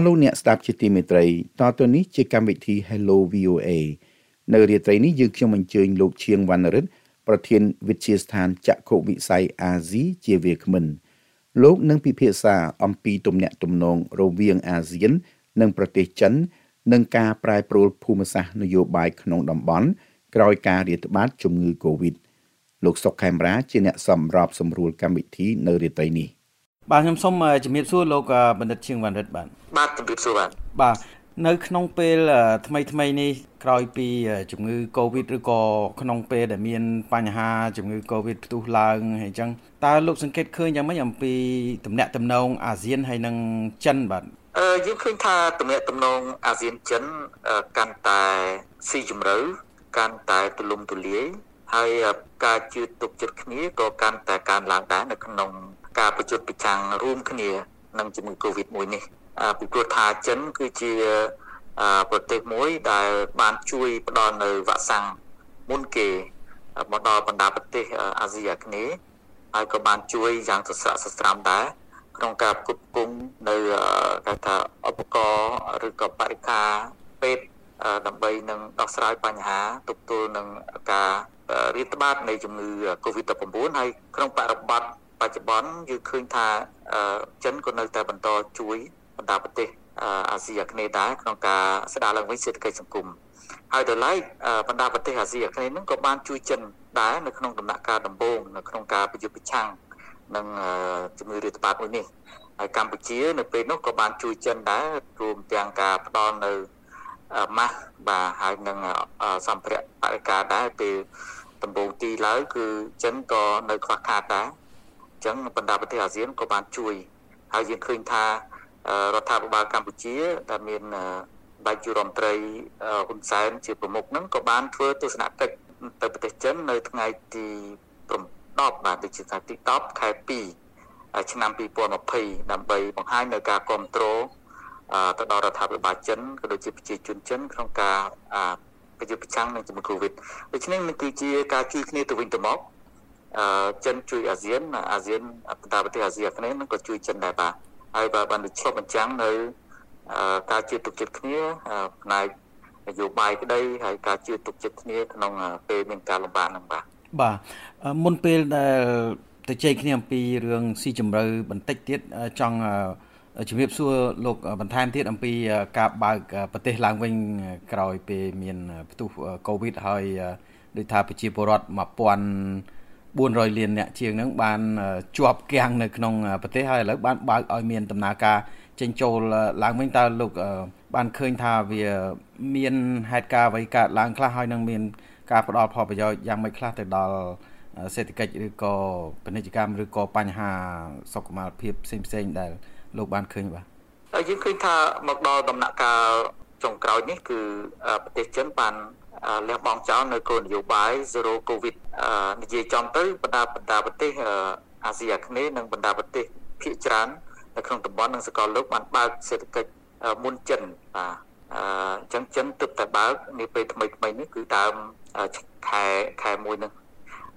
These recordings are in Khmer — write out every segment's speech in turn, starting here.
អស់លោកអ្នកស្ដាប់ជាទីមេត្រីតទៅនេះជាកម្មវិធី Hello VOA នៅរាត្រីនេះយើងខ្ញុំអញ្ជើញលោកឈៀងវណ្ណរិទ្ធប្រធានវិទ្យាស្ថានចក្ខុវិស័យអាស៊ីជាវាគ្មិនលោកនឹងពិភាក្សាអំពីទំនាក់ទំនងរវាងអាស៊ាន និងប្រទេសចិននិងការប្រែប្រួលភូមិសាស្ត្រនយោបាយក្នុងតំបន់ក្រោយការរាតត្បាតជំងឺ Covid លោកសុកខេមរាជាអ្នកសម្របសម្រួលកម្មវិធីនៅរាត្រីនេះ បាទខ្ញុំសូមជំរាបសួរលោកបណ្ឌិតឈៀងវណ្ណរិទ្ធបាទបាទជំរាបសួរបាទបាទនៅក្នុងពេលថ្មីថ្មីនេះក្រោយពីជំងឺ Covid ឬក៏ក្នុងពេលដែលមានបញ្ហាជំងឺ Covid ផ្ទុះឡើងហើយអញ្ចឹងតើលោកសង្កេតឃើញយ៉ាងម៉េចអំពីទំនាក់ទំនងអាស៊ានហើយនិងចិនបាទអឺយើងឃើញថាទំនាក់ទំនងអាស៊ានចិនកាន់តែស៊ីជម្រៅកាន់តែទូលំទូលាយហើយការជឿទុកចិត្តគ្នាក៏កាន់តែកើនឡើងដែរនៅក្នុង ការប្រយុទ្ធប្រឆាំងរួមគ្នានឹងជំងឺ Covid-1 នេះពីព្រោះថាចិនគឺជាប្រទេសមួយដែលបានជួយផ្ដល់នៅវ៉ាក់សាំងមុនគេមកដល់បណ្ដាប្រទេសអាស៊ីអាគ្នេយ៍ហើយក៏បានជួយយ៉ាងសស្រាក់សស្រាំដែរក្នុងការផ្គត់ផ្គង់នៅគេថាឧបករណ៍ឬក៏បរិការពេទ្យដើម្បីនឹងដោះស្រាយបញ្ហាទប់ទល់នឹងការរាតត្បាតនៃជំងឺ Covid-19 ហើយក្នុងបរិបទ បច្ចុប្បន្នយើងឃើញថាចិនក៏នៅតែបន្តជួយបណ្ដាប្រទេសអាស៊ីអាគ្នេយ៍ដែរក្នុងការស្ដារឡើងវិញសេដ្ឋកិច្ចសង្គមហើយដល់ឡែកបណ្ដាប្រទេសអាស៊ីអាគ្នេយ៍ហ្នឹងក៏បានជួយចិនដែរនៅក្នុងដំណាក់កាលដំបូងនៅក្នុងការប្រយុទ្ធប្រឆាំងនឹងជំងឺរាតត្បាតមួយនេះហើយកម្ពុជា នៅពេលនោះក៏បានជួយចិនដែររួមទាំងការផ្ដល់នៅម៉ាស់បាទហើយនឹងសម្ភារៈបរិការដែរពេលដំបូងទីឡើយគឺចិនក៏នៅខ្វះខាតដែរ អញ្ចឹងបណ្ដាប្រទេសអាស៊ានក៏បានជួយហើយយើងឃើញថារដ្ឋាភិបាលកម្ពុជាដែលមានដៃជរដ្ឋមន្ត្រីហ៊ុនសែនជាប្រមុខហ្នឹងក៏បានធ្វើទស្សនកិច្ចទៅប្រទេសចិននៅថ្ងៃទី10បាទដូចជាថ្ងៃទី10ខែ2ឆ្នាំ2020ដើម្បីបង្ហាញនៅការគ្រប់គ្រងទៅដល់រដ្ឋាភិបាលចិនក៏ដូចជាប្រជាជនចិនក្នុងការប្រយុទ្ធប្រឆាំងនឹងជំងឺ Covid ដូច្នេះនេះគឺជាការជួយគ្នាទៅវិញទៅមក អឺចិនជួយអាស៊ានអាស៊ានបណ្ដាប្រទេសអាស៊ីអាគ្នេយ៍នឹងក៏ជួយចិនដែរបាទហើយបើបានឆ្លុះបញ្ចាំងនៅការជឿទុកចិត្តគ្នាផ្នែកនយោបាយក្តីហើយការជឿទុកចិត្តគ្នាក្នុងពេលមានការលំបាកហ្នឹងបាទបាទមុនពេលដែលទៅជែកគ្នាអំពីរឿងស៊ីជម្រៅបន្តិចទៀតចង់ជំរាបសួរលោកបន្ថែមទៀតអំពីការបើកប្រទេសឡើងវិញក្រោយពេលមានផ្ទុះកូវីដហើយដូចថាប្រជាពលរដ្ឋ1000 400លានអ្នកជាងនឹងបានជាប់គាំងនៅក្នុងប្រទេសហើយឥឡូវបានបើកឲ្យមានដំណើរការចេញចូលឡើងវិញតើលោកបានឃើញថាវាមានហេតុការណ៍អ្វីកើតឡើងខ្លះហើយនឹងមានការផ្ដល់ផលប្រយោជន៍យ៉ាងម៉េចខ្លះទៅដល់សេដ្ឋកិច្ចឬក៏ពាណិជ្ជកម្មឬក៏បញ្ហាសុខុមាលភាពផ្សេងផ្សេងដែលលោកបានឃើញបាទហើយយើងឃើញថាមកដល់ដំណាក់កាលចុងក្រោយនេះគឺប្រទេសចិនបាន លះបង់ចោលនៅគោលនយោបាយ Zero Covid និយាយចំទៅបណ្ដាបណ្ដាប្រទេសអាស៊ីអាគ្នេយ៍និងបណ្ដាប្រទេសភាគច្រើននៅក្នុងតំបន់និងសកលលោកបានបើកសេដ្ឋកិច្ចមុនចិនបាទអញ្ចឹងចិនទើបតែបើកនេះពេលថ្មីថ្មីនេះគឺដើមខែខែមួយហ្នឹង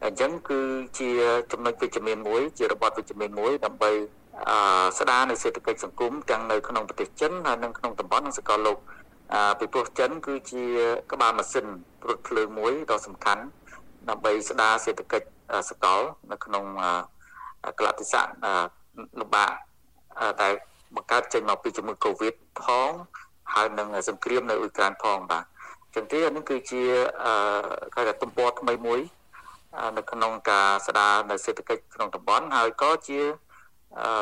អញ្ចឹងគឺជាចំណុចវិជ្ជមានមួយ ជារបបវិជ្ជមានមួយដើម្បីស្ដារនៅសេដ្ឋកិច្ចសង្គមទាំងនៅក្នុងប្រទេសចិនហើយនិងក្នុងតំបន់និងសកលលោក ពីព្រោះចិនគឺជាក្បាលម៉ាស៊ីនរថភ្លើងមួយដ៏សំខាន់ដើម្បីស្ដារសេដ្ឋកិច្ចសកលនៅក្នុងកលតិសៈលំបាកតែបង្កើតចេញមកពីជំងឺ Covid ផងហើយនឹងសង្គ្រាមនៅអ៊ុយក្រែនផងបាទចឹងទេអានេះគឺជាគេថាទំព័រថ្មីមួយនៅក្នុងការស្ដារនៅសេដ្ឋកិច្ចក្នុងតំបន់ហើយក៏ជា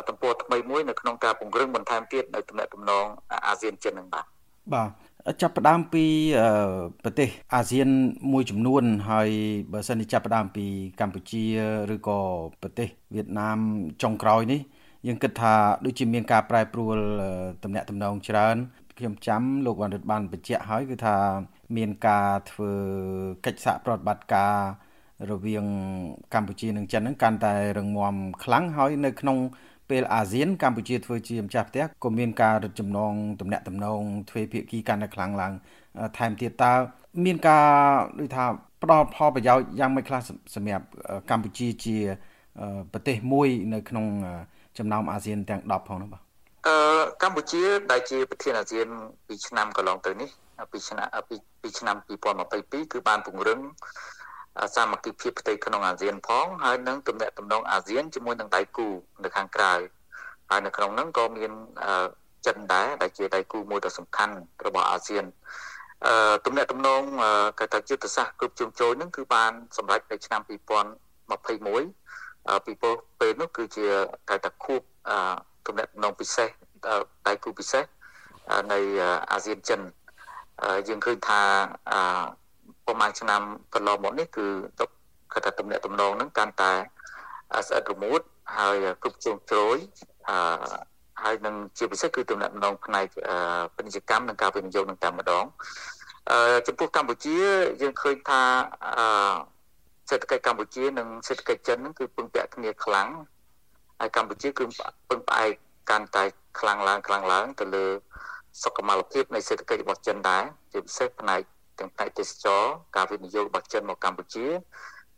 ទំព័រថ្មីមួយនៅក្នុងការពង្រឹងបន្ថែមទៀតនៅទំនាក់ទំនងអាស៊ានចិននឹងបាទ បាទចាប់ផ្ដើមពីប្រទេសអាស៊ានមួយចំនួន ហើយបើសិនជាចាប់ផ្ដើមពីកម្ពុជាឬក៏ប្រទេសវៀតណាមចុងក្រោយនេះយើងគិតថាដូចជាមានការប្រែប្រួលតំណែងតំណងច្រើនខ្ញុំចាំលោកវណ្ណរិទ្ធបានបញ្ជាក់ហើយគឺថាមានការធ្វើកិច្ចសហប្រតិបត្តិការរវាងកម្ពុជានិងចិនហ្នឹងកាន់តែរឹងមាំខ្លាំងហើយនៅក្នុង ពេលអាស៊ានកម្ពុជាធ្វើជាម្ចាស់ផ្ទះក៏មានការរឹតចំណងទំនាក់ទំនងទ្វេភាគីកាន់តែខ្លាំងឡើង ថែមទៀតតើមានការដូចថាផ្ដល់ផលប្រយោជន៍យ៉ាងម៉េចខ្លះសម្រាប់កម្ពុជាជាប្រទេសមួយនៅក្នុងចំណោមអាស៊ានទាំង10ផងនោះបាទអឺកម្កម្ពុជាដែលជាប្រធានអាស៊ានពីឆ្នាំកន្លងទៅនេះពីឆ្នាំពីពីឆ្នាំ2022គឺបានពង្រឹង សាមគ្គីភាពផ្ទៃក្នុងអាស៊ានផងហើយនឹងទំនាក់ទំនងអាស៊ានជាមួយនឹងដៃគូនៅខាងក្រៅហើយនៅក្នុងនោះក៏មានចិនដែរដែលជាដៃគូមួយដ៏សំខាន់របស់អាស៊ានអឺទំនាក់ទំនងកថាយុទ្ធសាស្ត្រគ្រប់ជ្រុងជ្រោយហ្នឹងគឺបានសម្រេចនៅឆ្នាំ2021ពីព្រោះពេលនោះគឺជាកថាខួបទំនាក់ទំនងពិសេសដៃគូពិសេសនៃអាស៊ានចិនយើងឃើញថា ប្រហែលឆ្នាំកន្លងមកនេះគឺទុកគាត់ថាទំនាក់ទំនងហ្នឹងកាន់តែស្អិតរមួតហើយគ្រប់ជ្រុងជ្រោយអឺហើយនឹងជាពិសេសគឺទំនាក់ទំនងផ្នែកពាណិជ្ជកម្មនិងការវិនិយោគនឹងតែម្ដងអឺចំពោះកម្ពុជាយើងឃើញថាអឺសេដ្ឋកិច្ចកម្ពុជានិងសេដ្ឋកិច្ចចិនហ្នឹងគឺពឹងពាក់គ្នាខ្លាំងហើយកម្ពុជាគឺពឹងផ្អែកកាន់តែខ្លាំងឡើងខ្លាំងឡើងទៅលើសុខុមាលភាពនៃសេដ្ឋកិច្ចរបស់ចិនដែរជាពិសេសផ្នែក ទាំងផ្នែកទេសចរការវិនិយោគរបស់ចិនមកកម្ពុជា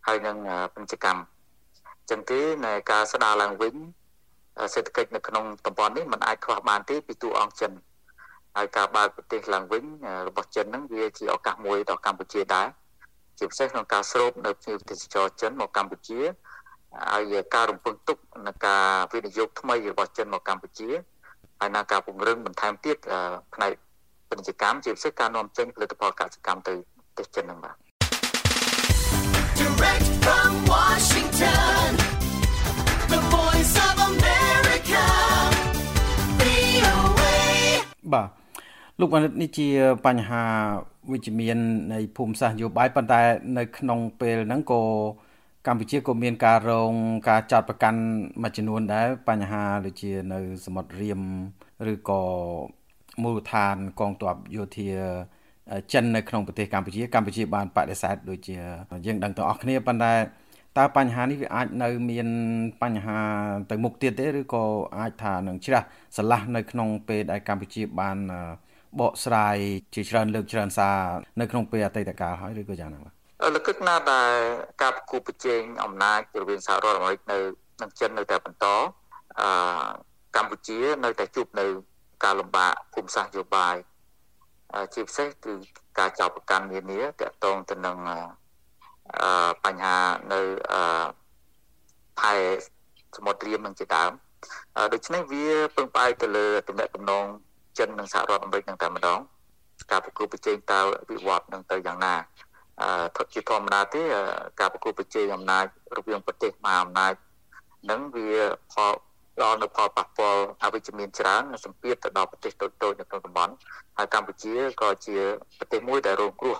ហើយនឹងពាណិជ្ជកម្មចឹងទេនៃការស្ដារឡើងវិញសេដ្ឋកិច្ចនៅក្នុងតំបន់នេះมันអាចខ្វះបានទេពីតួអង្គចិនហើយការបើកប្រទេសឡើងវិញរបស់ចិនហ្នឹងវាជាឱកាសមួយដល់កម្ពុជាដែរជាពិសេសក្នុងការស្រូបនៅភ្ញៀវទេសចរចិនមកកម្ពុជាហើយការរំពឹងទុកនៃការវិនិយោគថ្មីរបស់ចិនមកកម្ពុជាហើយនឹងការពង្រឹងបន្ថែមទៀតផ្នែក ពាណិជ្ជកម្មជាពិសេសការនាំចេញផលិតផលកសិកម្មទៅប្រទេសចិនហ្នឹងបាទ Direct from Washington The Voice of America VOA បាទលោកបណ្ឌិតនេះជាបញ្ហាវិជ្ជមាននៃភូមិសាស្ត្រនយោបាយប៉ុន្តែនៅក្នុងពេលហ្នឹងក៏កម្ពុជាក៏មានការរងការចាត់ប្រកាន់មួយចំនួនដែរបញ្ហាដូចជានៅសមុទ្ររៀមឬក៏ មូលដ្ឋានកងទ័ពយោធាចិននៅក្នុងប្រទេសកម្ពុជាកម្ពុជាបានបដិសេធដូចជាយើងដឹងទាំងអស់គ្នាប៉ុន្តែតើបញ្ហានេះវាអាចនៅមានបញ្ហាទៅមុខទៀតទេឬក៏អាចថានឹងជ្រះស្រឡះនៅក្នុងពេលដែលកម្ពុជាបានបកស្រាយជាច្រើនលើកច្រើនសារនៅក្នុងពេលអតីតកាលហើយឬក៏យ៉ាងណាបាទលកឹកណាដែលការប្រគល់ប្រជែងអំណាចរវាងសហរដ្ឋអាមេរិកនៅនិងចិននៅតែបន្តអឺកម្ពុជានៅតែជួបនៅ ការលំបាកភូមិសាស្ត្រនយោបាយជាពិសេសគឺការចោទប្រកាន់នានាទាក់ទងទៅនឹងអឺបញ្ហានៅអឺថៃសមុទ្ររៀមនឹងជាដើមដូច្នេះវាពឹងផ្អែកទៅលើទំនាក់ទំនងចិននិងសហរដ្ឋអាមេរិកនឹងតែម្ដងការប្រគល់ប្រជែងតើវិវត្តនឹងទៅយ៉ាងណាអឺជាធម្មតាទេការប្រគល់ប្រជែងអំណាចរវាងប្រទេសមហាអំណាចនឹងវាផល ដល់នៅផលប៉ះពាល់អវិជ្ជមានច្រើននិងសម្ពាធទៅដល់ប្រទេសតូចៗនៅក្នុងតំបន់ហើយកម្ពុជាក៏ជាប្រទេសមួយដែលរងគ្រោះ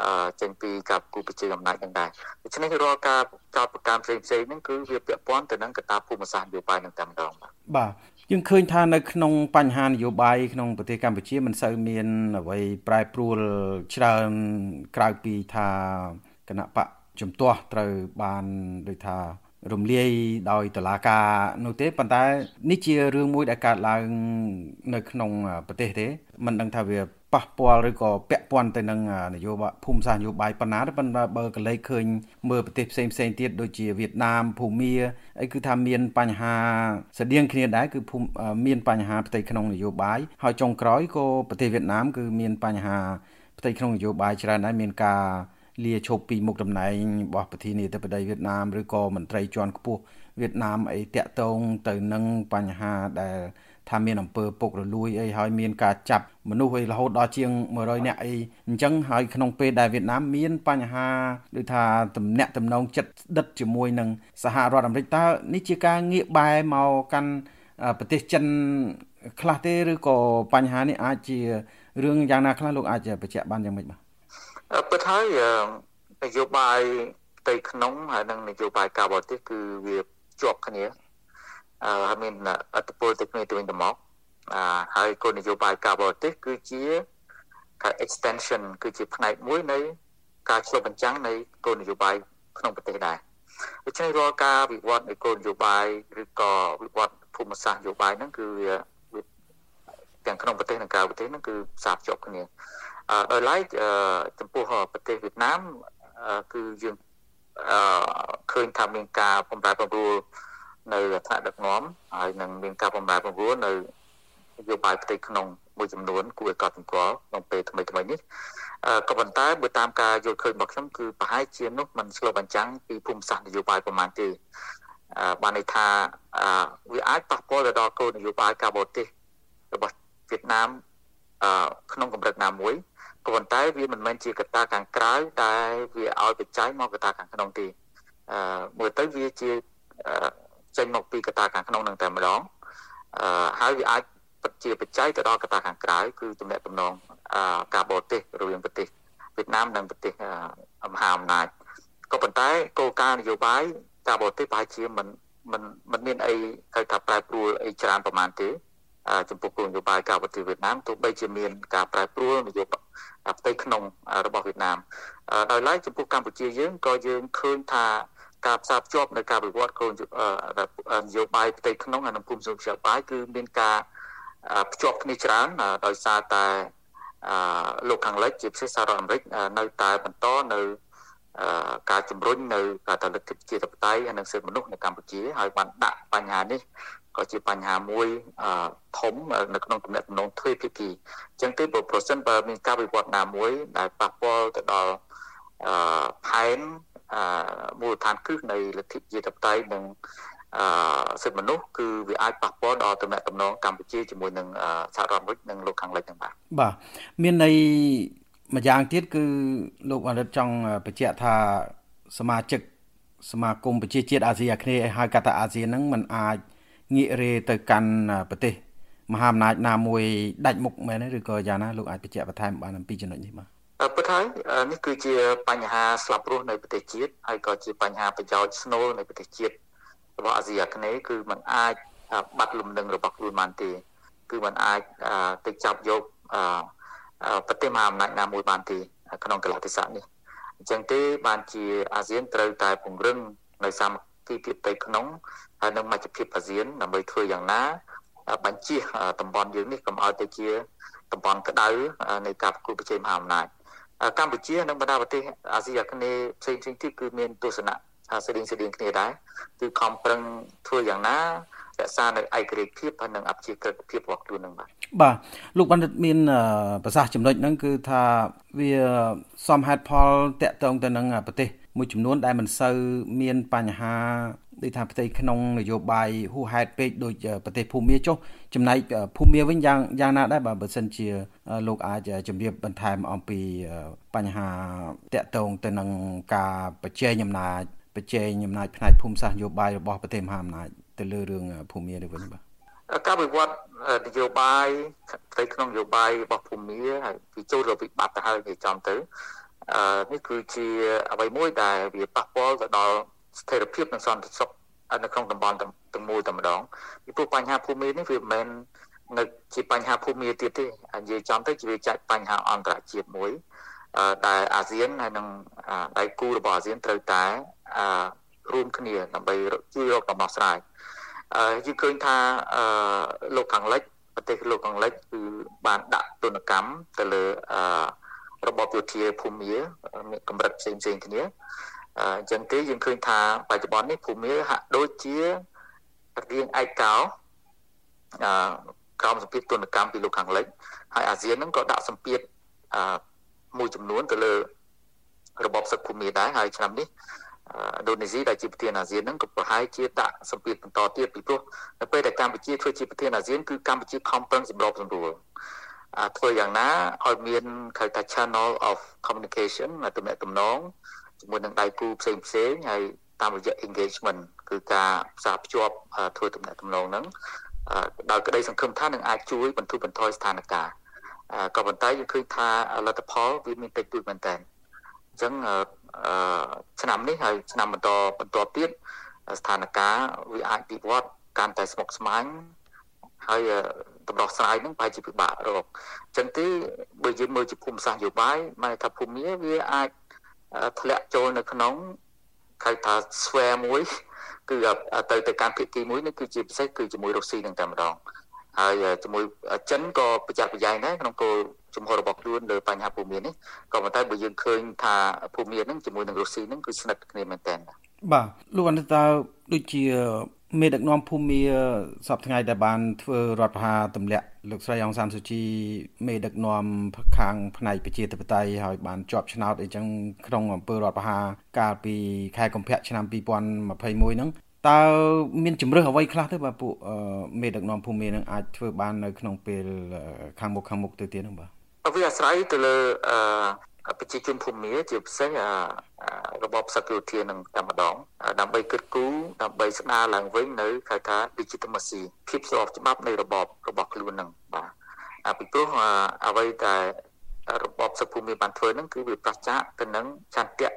អឺចេញពីការគូប្រជែងអំណាចនឹងដែរដូច្នេះរាល់ការចោតប្រកាន់ផ្សេងផ្សេងហ្នឹងគឺវាពាក់ព័ន្ធទៅនឹងកត្តាភូមិសាស្ត្រនយោបាយនឹងតែម្ដងបាទបាទយើងឃើញថានៅក្នុងបញ្ហានយោបាយក្នុងប្រទេសកម្ពុជាមិនសូវមានអ្វីប្រែប្រួលច្រើនក្រៅពីថាគណៈបកជំទាស់ត្រូវបានដូចថា រំលាយដោយតឡាការនោះទេប៉ុន្តែនេះជារឿងមួយដែលកើតឡើងនៅក្នុងប្រទេសទេមិនដឹងថាវាប៉ះពាល់ឬក៏ពាក់ព័ន្ធទៅនឹងនយោបាយភូមិសាស្ត្រនយោបាយប៉ុណ្ណាទេប៉ុន្តែបើកលេចឃើញមើលប្រទេសផ្សេងផ្សេងទៀតដូចជាវៀតណាមភូមាអីគឺថាមានបញ្ហាស្តៀងគ្នាដែរគឺភូមិមានបញ្ហាផ្ទៃក្នុងនយោបាយហើយចុងក្រោយក៏ប្រទេសវៀតណាមគឺមានបញ្ហាផ្ទៃក្នុងនយោបាយច្រើនដែរមានការ លាឈប់ពីមុខតំណែងរបស់ប្រធានាធិបតីវៀតណាមឬក៏មន្ត្រីជាន់ខ្ពស់វៀតណាមអីតាក់ទងទៅនឹងបញ្ហាដែលថាមានអំពើពុករលួយអីហើយមានការចាប់មនុស្សអីរហូតដល់ជាង100នាក់អីអញ្ចឹងហើយក្នុងពេលដែលវៀតណាមមានបញ្ហាដូចថាទំនាក់ទំនងចិត្តស្ដិតជាមួយនឹងសហរដ្ឋអាមេរិកតើនេះជាការងាកបែរមកកាន់ប្រទេសចិនខ្លះទេឬក៏បញ្ហានេះអាចជារឿងយ៉ាងណាខ្លះលោកអាចបញ្ជាក់បានយ៉ាងម៉េចបាទ ពិតហើយនយោបាយផ្ទៃក្នុងហើយនិងនយោបាយការបរទេសគឺវាជាប់គ្នាអឺហើយមានអត្តពលទៅគ្នាទៅវិញទៅមកអឺហើយគោលនយោបាយការបរទេសគឺជាការ extension គឺជាផ្នែកមួយនៃការឆ្លុះបញ្ចាំងនៃគោលនយោបាយក្នុងប្រទេសដែរដូច្នេះរាល់ការវិវត្តនៃគោលនយោបាយឬក៏វិវត្តភូមិសាស្ត្រនយោបាយហ្នឹងគឺវាទាំងក្នុងប្រទេសនិងក្រៅប្រទេសហ្នឹងគឺផ្សារភ្ជាប់គ្នា ដោយឡែកចំពោះប្រទេសវៀតណាមគឺយើងឃើញថាមានការបំប្រែបំរួលនៅឋានៈដឹកនាំហើយនឹងមានការបំប្រែបំរួលនៅនយោបាយផ្ទៃក្នុងមួយចំនួនគួរឲ្យកត់សម្គាល់ក្នុងពេលថ្មីថ្មីនេះក៏ប៉ុន្តែបើតាមការយល់ឃើញរបស់ខ្ញុំគឺប្រហែលជានោះมันឆ្លុះបញ្ចាំងពីភូមិសាស្ត្រនយោបាយប្រមាណទេបានន័យថាវាអាចប៉ះពាល់ទៅដល់គោលនយោបាយការបរទេសរបស់វៀតណាមក្នុងកម្រិតណាមួយ ក៏ប៉ុន្តែវាមិនមែនជាកត្តាខាងក្រៅតែវាឲ្យបច្ច័យមកកត្តាខាងក្នុងទេអឺមើលទៅវាជាចេញមកពីកត្តាខាងក្នុងនឹងតែម្ដងអឺហើយវាអាចពិតជាបច្ច័យទៅដល់កត្តាខាងក្រៅគឺទំនាក់ទំនងការបរទេសរវាងប្រទេសវៀតណាមនិងប្រទេសមហាអំណាចក៏ប៉ុន្តែគោលការណ៍នយោបាយការបរទេសប្រហែលជាមិនមិនមិនមានអីហៅថាប្រែប្រួលអីច្រើនប្រហែលទេ ចំពោះគោលនយោបាយការបរទេសវៀតណាមទោះបីជាមានការប្រែប្រួលនយោបាយផ្ទៃក្នុងរបស់វៀតណាមដោយឡែកចំពោះកម្ពុជាយើងក៏យើងឃើញថាការផ្សារភ្ជាប់នៅការវិវត្តគោលនយោបាយផ្ទៃក្នុងនិងភូមិសុខភាពបាយគឺមានការភ្ជាប់គ្នាច្រើនដោយសារតែលោកខាងលិចជាពិសេសសហរដ្ឋអាមេរិកនៅតែបន្តនៅការជំរុញនៅការតលិទ្ធិប្រជាធិបតេយ្យនិងសិទ្ធិមនុស្សនៅកម្ពុជាហើយបានដាក់បញ្ហានេះ ក៏ជាបញ្ហាមួយធំនៅក្នុងទំនាក់ទំនងទ្វេភាគីអញ្ចឹងទេបើប្រសិនបើមានការវិវត្តណាមួយដែលប៉ះពាល់ទៅដល់ផែនមូលដ្ឋានគ្រឹះនៃលទ្ធិប្រជាធិបតេយ្យនិងសិទ្ធិមនុស្សគឺវាអាចប៉ះពាល់ដល់ទំនាក់ទំនងកម្ពុជាជាមួយនឹងសហរដ្ឋអាមេរិកនិងលោកខាងលិចទាំងបាទបាទមានន័យម្យ៉ាងទៀតគឺលោកអរិទ្ធចង់បញ្ជាក់ថាសមាជិកសមាគមប្រជាជាតិអាស៊ីអាគ្នេយ៍ឲ្យហៅកាត់ថាអាស៊ានហ្នឹងมันអាច ងាករេទៅកាន់ប្រទេសមហាអំណាចណាមួយដាច់មុខមែនទេឬក៏យ៉ាងណាលោកអាចបញ្ជាក់បន្ថែមបានអំពីចំណុចនេះបាទពិតហើយនេះគឺជាបញ្ហាស្លាប់រស់នៅប្រទេសជាតិហើយក៏ជាបញ្ហាប្រយោជន៍ស្នូលនៅប្រទេសជាតិរបស់អាស៊ីអាគ្នេយ៍គឺมันអាចបាត់លំនឹងរបស់ខ្លួនបានទេគឺมันអាចទៅចាប់យកប្រទេសមហាអំណាចណាមួយបានទេក្នុងកលតិស័កនេះអញ្ចឹងទេបានជាអាស៊ានត្រូវតែពង្រឹងនៅសាមគ្គី ភាពផ្ទៃក្នុងហើយនិងមជ្ឈភាពអាស៊ានដើម្បីធ្វើយ៉ាងណាបញ្ជាតំបន់យើងនេះកុំឲ្យទៅជាតំបន់ក្តៅនៃការប្រគល់ប្រជែងមហាអំណាចកម្ពុជានិងបណ្ដាប្រទេសអាស៊ីអាគ្នេយ៍ផ្សេងៗទៀតគឺមានទស្សនៈស្តៀងស្តៀងគ្នាដែរគឺខំប្រឹងធ្វើយ៉ាងណារក្សានៅឯករាជ្យភាពហើយនិងអព្យាក្រឹតភាពរបស់ខ្លួននឹងបាទបាទលោកបណ្ឌិតមានប្រសាសន៍ចំណុចហ្នឹងគឺថាវាសមហេតុផលតកតងទៅនឹងប្រទេស មួយចំនួនដែលមិនសូវមានបញ្ហាដូចថាផ្ទៃក្នុងនយោបាយហួសហេតុពេកដូចប្រទេសភូមាចុះចំណែកភូមាវិញយ៉ាងយ៉ាងណាដែរបើបើសិនជាលោកអាចជម្រាបបន្ថែមអំពីបញ្ហាតកតងទៅនឹងការប្រជែងអំណាចប្រជែងអំណាចផ្នែកភូមិសាស្ត្រនយោបាយរបស់ប្រទេសមហាអំណាចទៅលើរឿងភូមានេះវិញបាទការវិវត្តនយោបាយផ្ទៃក្នុងនយោបាយរបស់ភូមាហើយវាចូលទៅវិបត្តិទៅហើយវាចំទៅអឺ នេះគឺជាអ្វីមួយដែលវាប៉ះពាល់ទៅដល់ស្ថិរភាពនិងសន្តិសុខនៅក្នុងតំបន់ទាំងមូលតែម្ដងពីព្រោះបញ្ហាភូមិនេះវាមិនមែននៅជាបញ្ហាភូមិទៀតទេនិយាយចំទៅជាវាចាច់បញ្ហាអន្តរជាតិមួយដែលអាស៊ានហើយនិងដៃគូរបស់អាស៊ានត្រូវតែរួមគ្នាដើម្បីជួយរកដំណោះស្រាយយើងឃើញថាលោកខាងលិចប្រទេសលោកខាងលិចគឺបានដាក់ទនកម្មទៅលើ របបយោធាភូមាមានកម្រិតផ្សេងផ្សេងគ្នាអញ្ចឹងទេយើងឃើញថាបច្ចុប្បន្ននេះភូមាហាក់ដូចជារៀងឯកោអឺក្រមសម្ពាធទនកម្មពីលោកខាងលិចហើយអាស៊ានហ្នឹងក៏ដាក់សម្ពាធអឺមួយចំនួនទៅលើរបបសឹកភូមាដែរហើយឆ្នាំនេះឥណ្ឌូនេស៊ីដែលជាប្រធានអាស៊ានហ្នឹងក៏ប្រហែលជាដាក់សម្ពាធបន្តទៀតពីព្រោះនៅពេលដែលកម្ពុជាធ្វើជាប្រធានអាស៊ានគឺកម្ពុជាខំប្រឹងសម្របសម្រួល ធ្វើយ៉ាងណាឲ្យមានគេថា channel of communication ទំនាក់ទំនងជាមួយនឹងដៃគូផ្សេងផ្សេងហើយតាមរយៈ engagement គឺការផ្សារភ្ជាប់ធ្វើទំនាក់ទំនងហ្នឹងដោយក្តីសង្ឃឹមថានឹងអាចជួយបន្ធូរបន្ថយស្ថានភាពក៏ប៉ុន្តែយើងឃើញថាលទ្ធផលវាមានតិចតួចមែនតើអញ្ចឹងឆ្នាំនេះហើយឆ្នាំបន្តបន្តទៀតស្ថានភាពវាអាចវិវត្តកាន់តែស្មុគស្មាញហើយ តម្រោះស្រាយនឹងប្រហែលជាពិបាករកអញ្ចឹងទេបើយើងមើលជាភូមិសាស្ត្រយោបាយម៉ែថាភូមិវាអាចធ្លាក់ចូលនៅក្នុងហៅថា square មួយគឺទៅទៅកាន់ភាគីមួយនេះគឺជាពិសេសគឺជាមួយរុស្ស៊ីនឹងតែម្ដងហើយជាមួយចិនក៏ប្រចាំប្រយ៉ែងដែរក្នុងគោលជំហររបស់ខ្លួនលើបញ្ហាភូមិនេះក៏ប៉ុន្តែបើយើងឃើញថាភូមិនេះជាមួយនឹងរុស្ស៊ីនឹងគឺស្និទ្ធគ្នាមែនទែនបាទលោកអនុតើដូចជា មេដឹកនាំភូមិសពថ្ងៃដែលបានធ្វើរដ្ឋប្រហារទម្លាក់លោកស្រីអង្សានស៊ូជីមេដឹកនាំខាងផ្នែកប្រជាធិបតេយ្យហើយបានជាប់ឆ្នោតអីចឹងក្នុងអំពើរដ្ឋប្រហារកាលពីខែកុម្ភៈឆ្នាំ2021ហ្នឹងតើមានជំរឿសអ្វីខ្លះទៅបាទពួកមេដឹកនាំភូមិនឹងអាចធ្វើបាននៅក្នុងពេលខាងមុខខាងមុខទៅទៀតហ្នឹងបាទវាអាស្រ័យទៅលើអឺ ប្រជាជនភូមិជាពិសេសរបបសកលវិទ្យានឹងតែម្ដងដើម្បីគិតគូរដើម្បីស្ដារឡើងវិញនៅគេថា legitimacy ភាពស្របច្បាប់នៃរបបរបស់ខ្លួននឹងបាទពីព្រោះអ្វីតែរបបសកលភូមិបានធ្វើនឹងគឺវាប្រឆាចទៅនឹងចន្ទៈ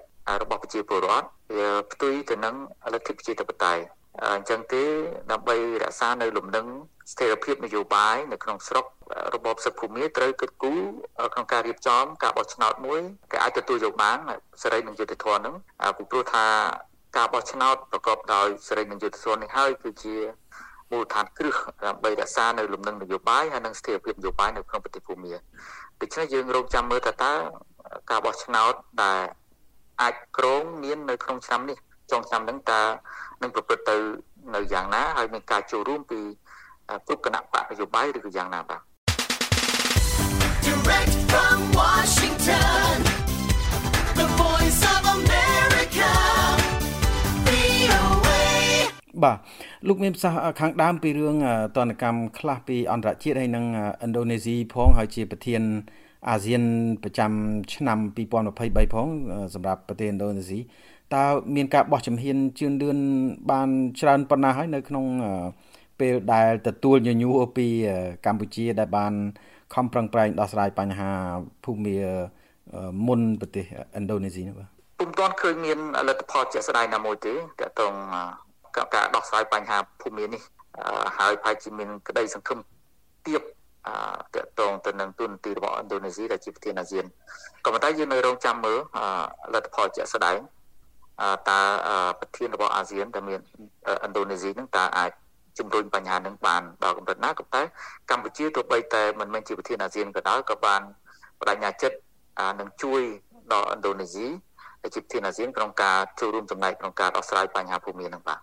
របស់ប្រជាពលរដ្ឋវាផ្ទុយទៅនឹងលទ្ធិប្រជាធិបតេយ្យ អញ្ចឹងទេដើម្បីរក្សានៅលំនឹងស្ថិរភាពនយោបាយនៅក្នុងស្រុករបបសឹកភូមិត្រូវគិតគូរក្នុងការរៀបចំការបោះឆ្នោតមួយគេអាចទទួលយកបានសេរីនិងយុត្តិធម៌ហ្នឹងពីព្រោះថាការបោះឆ្នោតប្រកបដោយសេរីនិងយុត្តិធម៌នេះហើយគឺជាមូលដ្ឋានគ្រឹះដើម្បីរក្សានៅលំនឹងនយោបាយហើយនិងស្ថិរភាពនយោបាយនៅក្នុងប្រទេសភូមាដូច្នេះយើងរងចាំមើលតើតើការបោះឆ្នោតដែលអាចក្រងមាននៅក្នុងឆ្នាំនេះ ចុងឆ្នាំហ្នឹងតើនឹងប្រព្រឹត្តទៅនៅយ៉ាងណាហើយមានការចូលរួមពីគ្រប់គណៈបកនយោបាយឬក៏យ៉ាងណាបាទ Direct from Washington The Voice of America VOA បាទលោកមានប្រសាសន៍ខាងដើមពីរឿងតនកម្មខ្លះពីអន្តរជាតិហើយនិងឥណ្ឌូនេស៊ីផងហើយជាប្រធានអាស៊ានប្រចាំឆ្នាំ2023ផងសម្រាប់ប្រទេសឥណ្ឌូនេស៊ី តើមានការបោះជំហានជឿនលឿនបានច្រើនប៉ុណ្ណាហើយនៅក្នុងពេលដែលទទួលញញួរពីកម្ពុជាដែលបានខំប្រឹងប្រែងដោះស្រាយបញ្ហាភូមិមុនប្រទេសឥណ្ឌូនេស៊ីនេះបាទពុំទាន់ឃើញមានលទ្ធផលជាក់ស្ដែងណាមួយទេតើតងការដោះស្រាយបញ្ហាភូមិនេះហើយប្រហែលជាមានក្តីសង្ឃឹមទៀបតកតងទៅនឹងទូនទីរបស់ឥណ្ឌូនេស៊ីដែលជាប្រធានអាស៊ានក៏ប៉ុន្តែយើងនៅរងចាំមើលលទ្ធផលជាក់ស្ដែង តើប្រធានរបស់អាស៊ានដែលមានឥណ្ឌូនេស៊ីនឹងតើអាចជំរុញបញ្ហានឹងបានដល់កម្រិតណាក៏តែកម្ពុជាទោះបីតែមិនមែនជាប្រធានអាស៊ានក៏ដោយក៏បានបដិញ្ញាចិត្តនឹងជួយដល់ឥណ្ឌូនេស៊ីដែលជាប្រធានអាស៊ានក្នុងការចូលរួមចំណែកក្នុងការដោះស្រាយបញ្ហាភូមិនឹងបាទ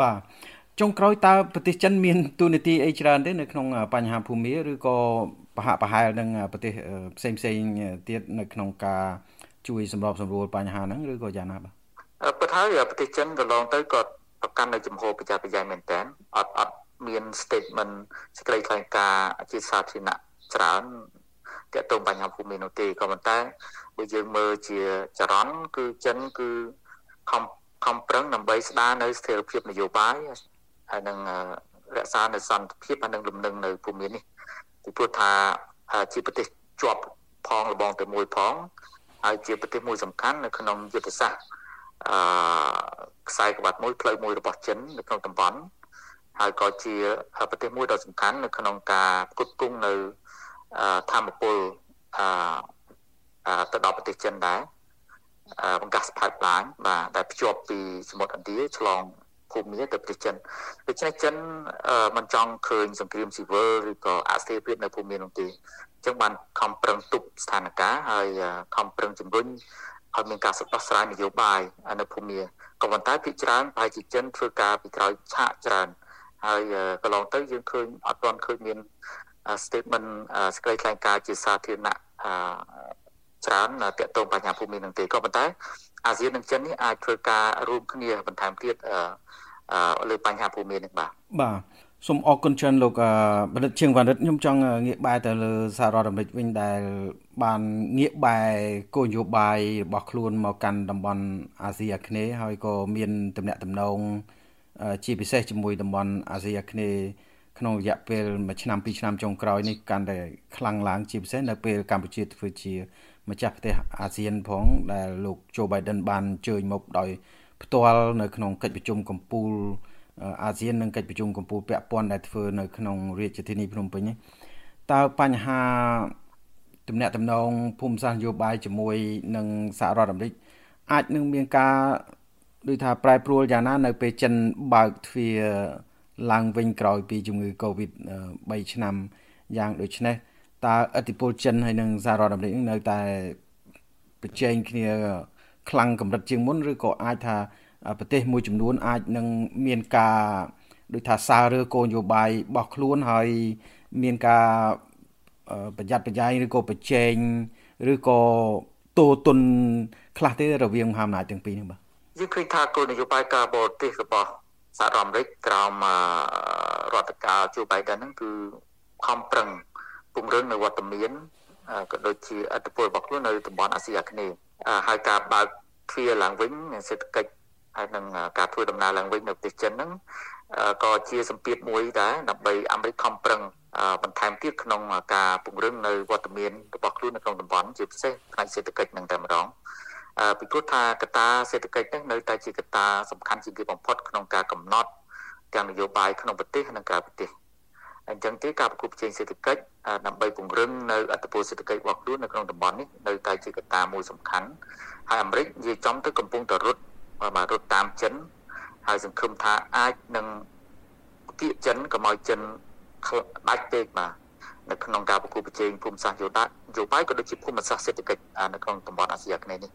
បាទចុងក្រោយតើប្រទេសចិនមានទូនាទីអីច្រើនទេនៅក្នុងបញ្ហាភូមិឬក៏ប្រហាក់ប្រហែលនឹងប្រទេសផ្សេងផ្សេងទៀតនៅក្នុងការជួយសម្របសម្រួលបញ្ហាហ្នឹងឬក៏យ៉ាងណាបាទ ពិតហើយប្រទេសចិនកន្លងទៅគាត់ប្រកាន់នៅចំហបច្ចាបញ្ញាមែនតើអត់អត់មាន statement សេចក្តីថ្លែងការណ៍ជាសាធារណៈច្រើនទាក់ទងបញ្ហាភូមិនោះទេក៏ប៉ុន្តែបើយើងមើលជាចរន្តគឺចិនគឺខំខំប្រឹងដើម្បីស្ដារនៅស្ថិរភាពនយោបាយហើយនឹងរក្សានៅសន្តិភាពហើយនឹងលំនឹងនៅភូមិនេះពីព្រោះថាជាប្រទេសជាប់ផងលបងទៅមួយផងហើយជាប្រទេសមួយសំខាន់នៅក្នុងយុទ្ធសាស្ត្រ អឺខ្សែក្បាត់មួយផ្លូវមួយរបស់ចិននៅក្នុងតំបន់ហើយក៏ជាប្រទេសមួយដ៏សំខាន់នៅក្នុងការផ្គត់ផ្គង់នៅធម្មពលអឺទៅដល់ប្រទេសចិនដែរបង្កាស pipeline បាទដែលភ្ជាប់ពីសមុទ្រឥណ្ឌាឆ្លងភូមិទៅប្រទេសចិនដូច្នេះចិនមិនចង់ឃើញសង្គ្រាមស៊ីវិលឬក៏អស្ថិរភាពនៅភូមិនោះទេអញ្ចឹងបានខំប្រឹងទប់ស្ថានភាពហើយខំប្រឹងជំរុញ ឲ្យមានការសដោះស្រាយនយោបាយនៅភូមិក៏ប៉ុន្តែភាគច្រើនប្រហែលជាចិនធ្វើការពីក្រោយឆាកច្រើនហើយកន្លងទៅយើងឃើញអត់ទាន់ឃើញមាន statement សេចក្តីថ្លែងការណ៍ជាសាធារណៈច្រើនតាក់ទងបញ្ហាភូមិនឹងទេក៏ប៉ុន្តែអាស៊ាននិងចិននេះអាចធ្វើការរួមគ្នាបន្ថែមទៀតលើបញ្ហាភូមិនេះបាទបាទ សូមអរគុណច្រើនលោកបណ្ឌិតជាងវណ្ណិតខ្ញុំចង់ងាកបែរទៅលើសហរដ្ឋអាមេរិកវិញដែលបានងាកបែរគោលនយោបាយរបស់ខ្លួនមកកាន់តំបន់អាស៊ីអាគ្នេយ៍ហើយក៏មានទំនាក់ទំនងជាពិសេសជាមួយតំបន់អាស៊ីអាគ្នេយ៍ក្នុងរយៈពេលមួយឆ្នាំពីរឆ្នាំចុងក្រោយនេះកាន់តែខ្លាំងឡើងជាពិសេសនៅពេលកម្ពុជាធ្វើជាម្ចាស់ប្រទេសអាស៊ានផងដែលលោកโจ Biden បានអញ្ជើញមកដោយផ្ទាល់នៅក្នុងកិច្ចប្រជុំកំពូល អាស៊ាននិងកិច្ចប្រជុំកំពូលពាក់ព័ន្ធដែលធ្វើនៅក្នុងរាជធានីភ្នំពេញនេះតើបញ្ហាទំនាក់ទំនងភូមិសាស្ត្រនយោបាយជាមួយនឹងសហរដ្ឋអាមេរិកអាចនឹងមានការដូចថាប្រែប្រួលយ៉ាងណា នៅពេលចិនបើកទ្វារឡើងវិញក្រោយពីជំងឺ Covid 3ឆ្នាំយ៉ាងដូចនេះតើអធិពលចិនហើយនិងសហរដ្ឋអាមេរិកនៅតែប្រជែងគ្នាខ្លាំងកម្រិតជាងមុនឬក៏អាចថា ប្រទេសមួយចំនួនអាចនឹងមានការដូចថាសាររើគោលនយោបាយរបស់ខ្លួនហើយមានការប្រយ័ត្នប្រយែងឬក៏ប្រជែងឬក៏តូទុនខ្លះទេរវាងមហាអំណាចទាំងពីរនេះបាទយើងឃើញថាគោលនយោបាយការបរទេសរបស់សហរដ្ឋអាមេរិកក្រោមរដ្ឋការជូបៃដិនហ្នឹងគឺខំប្រឹងពង្រឹងនៅវត្តមានក៏ដូចជាអធិបុលរបស់ខ្លួននៅតំបន់អាស៊ីអាគ្នេយ៍ហើយការបើកទ្វារឡើងវិញសេដ្ឋកិច្ច ហើយនឹងការធ្វើដំណើរឡើងវិញនៅប្រទេសចិនហ្នឹងក៏ជាសម្ពាធមួយដែរដើម្បីអាមេរិកខំប្រឹងបន្ថែមទៀតក្នុងការពង្រឹងនៅវត្តមានរបស់ខ្លួននៅក្នុងតំបន់ជាពិសេសផ្នែកសេដ្ឋកិច្ចនឹងតែម្ដងពីព្រោះថាកត្តាសេដ្ឋកិច្ចនេះនៅតែជាកត្តាសំខាន់ជាងគេបំផុតក្នុងការកំណត់ទាំងនយោបាយក្នុងប្រទេសនិងក្រៅប្រទេសអញ្ចឹងទេការប្រគល់ប្រជែងសេដ្ឋកិច្ចដើម្បីពង្រឹងនៅអធិបតេយ្យសេដ្ឋកិច្ចរបស់ខ្លួននៅក្នុងតំបន់នេះនៅតែជាកត្តាមួយសំខាន់ហើយអាមេរិកនិយាយចំទៅកំពុងតែរត់ បាទរត់តាមចិនហើយសង្ឃឹមថាអាចនឹងគៀកចិនកុំឲ្យចិនដាច់ពេកបាទនៅក្នុងការប្រគល់ប្រជែងភូមិសាស្ត្រយោដាយោបាយក៏ដូចជាភូមិសាស្ត្រសេដ្ឋកិច្ចនៅក្នុងតំបន់អាស៊ីអាគ្នេយ៍នេះ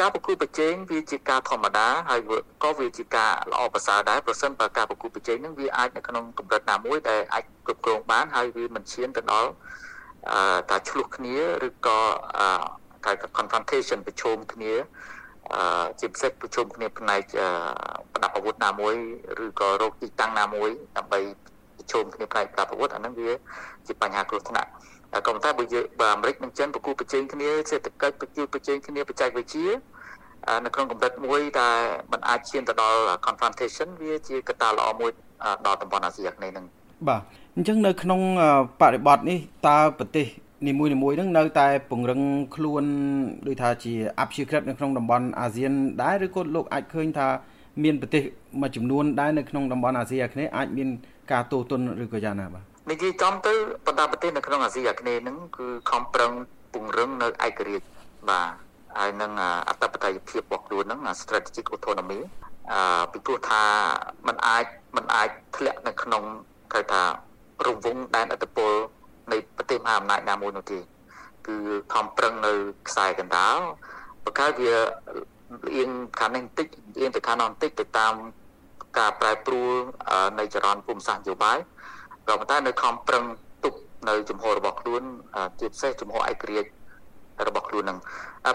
ការប្រគល់ប្រជែងវាជាការធម្មតាហើយក៏វាជាការល្អប្រសើរដែរប្រសិនបើការប្រគល់ប្រជែងនឹងវាអាចនៅក្នុងកម្រិតណាមួយដែលអាចគ្រប់គ្រងបានហើយវាមិនឈានទៅដល់ការឆ្លោះគ្នាឬក៏ការ confrontation ប្រជុំគ្នា ជាពិសេសប្រជុំគ្នាផ្នែកប្រដាប់អាវុធណាមួយឬក៏រោគទីតាំងណាមួយដើម្បីប្រជុំគ្នាផ្នែកប្រដាប់អាវុធអាហ្នឹងវាជាបញ្ហាគ្រោះថ្នាក់ក៏ប៉ុន្តែបើយើងបើអាមេរិកនិងចិនប្រគល់ប្រជែងគ្នាសេដ្ឋកិច្ចប្រគល់ប្រជែងគ្នាបច្ចេកវិទ្យានៅក្នុងកម្រិតមួយដែលมันអាចឈានទៅដល់ confrontation វាជាកត្តាល្អមួយដល់តំបន់អាស៊ីអាគ្នេយ៍ហ្នឹងបាទអញ្ចឹងនៅក្នុងបរិបទនេះតើប្រទេស នីមួយៗហ្នឹងនៅតែពង្រឹងខ្លួនដូចថាជាអភិជាក្រិតនៅក្នុងតំបន់អាស៊ានដែរឬក៏លោកអាចឃើញថាមានប្រទេសមួយចំនួនដែរនៅក្នុងតំបន់អាស៊ីអាគ្នេយ៍អាចមានការទោសទណ្ឌឬក៏យ៉ាងណាបាទនិយាយចំទៅបណ្ដាប្រទេសនៅក្នុងអាស៊ីអាគ្នេយ៍ហ្នឹងគឺខំប្រឹងពង្រឹងនៅឯករាជ្យបាទហើយនឹងអត្តបតេយ្យភាពរបស់ខ្លួនហ្នឹង strategic autonomy អឺពីព្រោះថាมันអាចมันអាចធ្លាក់នៅក្នុងគេថារង្វង់ដែនអធិបតេយ្យ នៃប្រទេសមហាអំណាចណាមួយនោះទេគឺខំប្រឹងនៅខ្សែកណ្ដាលប្រកាសវាលៀងខាងនេះបន្តិចលៀងទៅខាងនោះបន្តិចទៅតាមការប្រែប្រួលនៃចរន្តភូមិសាស្ត្រនយោបាយក៏ប៉ុន្តែនៅខំប្រឹងទប់នៅជំហររបស់ខ្លួនជាពិសេសជំហរឯករាជ្យរបស់ខ្លួននឹង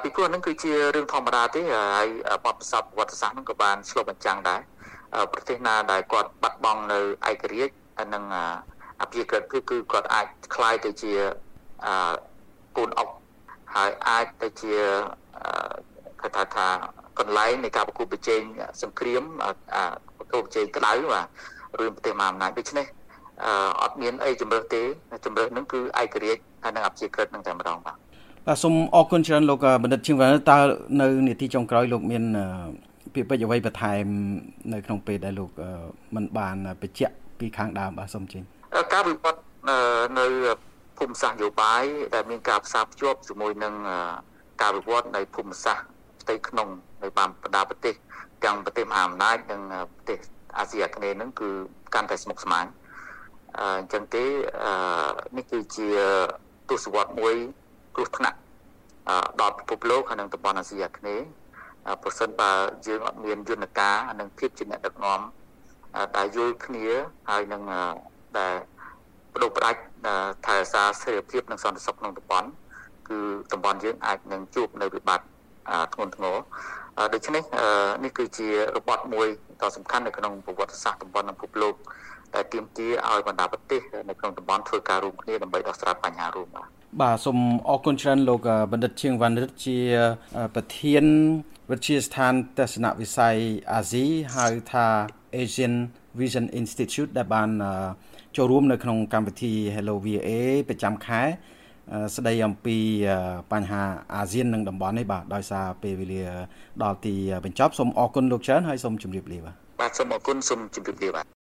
ពីព្រោះហ្នឹងគឺជារឿងធម្មតាទេហើយបទពិសោធន៍ប្រវត្តិសាស្ត្រហ្នឹងក៏បានឆ្លុះបញ្ចាំងដែរប្រទេសណាដែលគាត់បាត់បង់នៅឯករាជ្យនិង អភិក្រិតគឺគឺគាត់អាចคล้ายទៅជាអឺកូនអុកហើយអាចទៅជាគេថាថាកន្លែងនៃការប្រគល់ប្រជែងសង្គ្រាមប្រគល់ប្រជែងក្តៅបាទរឿងប្រទេសមហាអំណាចដូច្នេះអត់មានអីជំរើសទេជំរើសនឹងគឺឯករាជ្យហើយនឹងអភិក្រិតនឹងតែម្ដងបាទបាទសូមអរគុណច្រើនលោកបណ្ឌិតជាងវណ្ណតើនៅនីតិចុងក្រោយលោកមានពាក្យពេចន៍អ្វីបន្ថែមនៅក្នុងពេលដែលលោកមិនបានបញ្ជាក់ពីខាងដើមបាទសូមជិញ ការវិវត្តនៅភូមិសាស្ត្រនយោបាយដែលមានការផ្សារភ្ជាប់ជាមួយនឹងការវិវត្តនៃភូមិសាស្ត្រផ្ទៃក្នុងនៃបានបណ្ដាប្រទេសទាំងប្រទេសមហាអំណាចនិងប្រទេសអាស៊ីអាគ្នេយ៍ហ្នឹងគឺកាន់តែស្មុគស្មាញអញ្ចឹងទេនេះគឺជាទស្សវត្សមួយគ្រោះថ្នាក់ដល់ពិភពលោកហើយនិងតំបន់អាស៊ីអាគ្នេយ៍ប្រសិនបើយើងអត់មានយន្តការនិងភាពជាអ្នកដឹកនាំដែលយល់គ្នាហើយនឹង ដែលបដូរផ្ដាច់ថែរក្សាសេរីភាពនិងសន្តិសុខក្នុងតំបន់គឺតំបន់យើងអាចនឹងជួបនៅវិបត្តិធ្ងន់ធ្ងរដូច្នេះនេះគឺជារបត់មួយដ៏សំខាន់នៅក្នុងប្រវត្តិសាស្ត្រតំបន់ពិភពលោកដែលទាមទារឲ្យបណ្ដាប្រទេសនៅក្នុងតំបន់ធ្វើការរួមគ្នាដើម្បីដោះស្រាយបញ្ហារួមបាទបាទសូមអរគុណច្រើនលោកបណ្ឌិតជាងវណ្ណរិទ្ធជាប្រធានវិទ្យាស្ថានទស្សនវិស័យអាស៊ីហៅថា Asian Vision Institute ដែលបាន ចូលរួមនៅក្នុងកម្មវិធី Hello VA ប្រចាំខែស្ដីអំពីបញ្ហាអាស៊ាននិងតំបន់នេះបាទដោយសារពេលវេលាដល់ទីបញ្ចប់សូមអរគុណលោកច្រើនហើយសូមជម្រាបលាបាទបាទសូមអរគុណសូមជម្រាបលាបាទ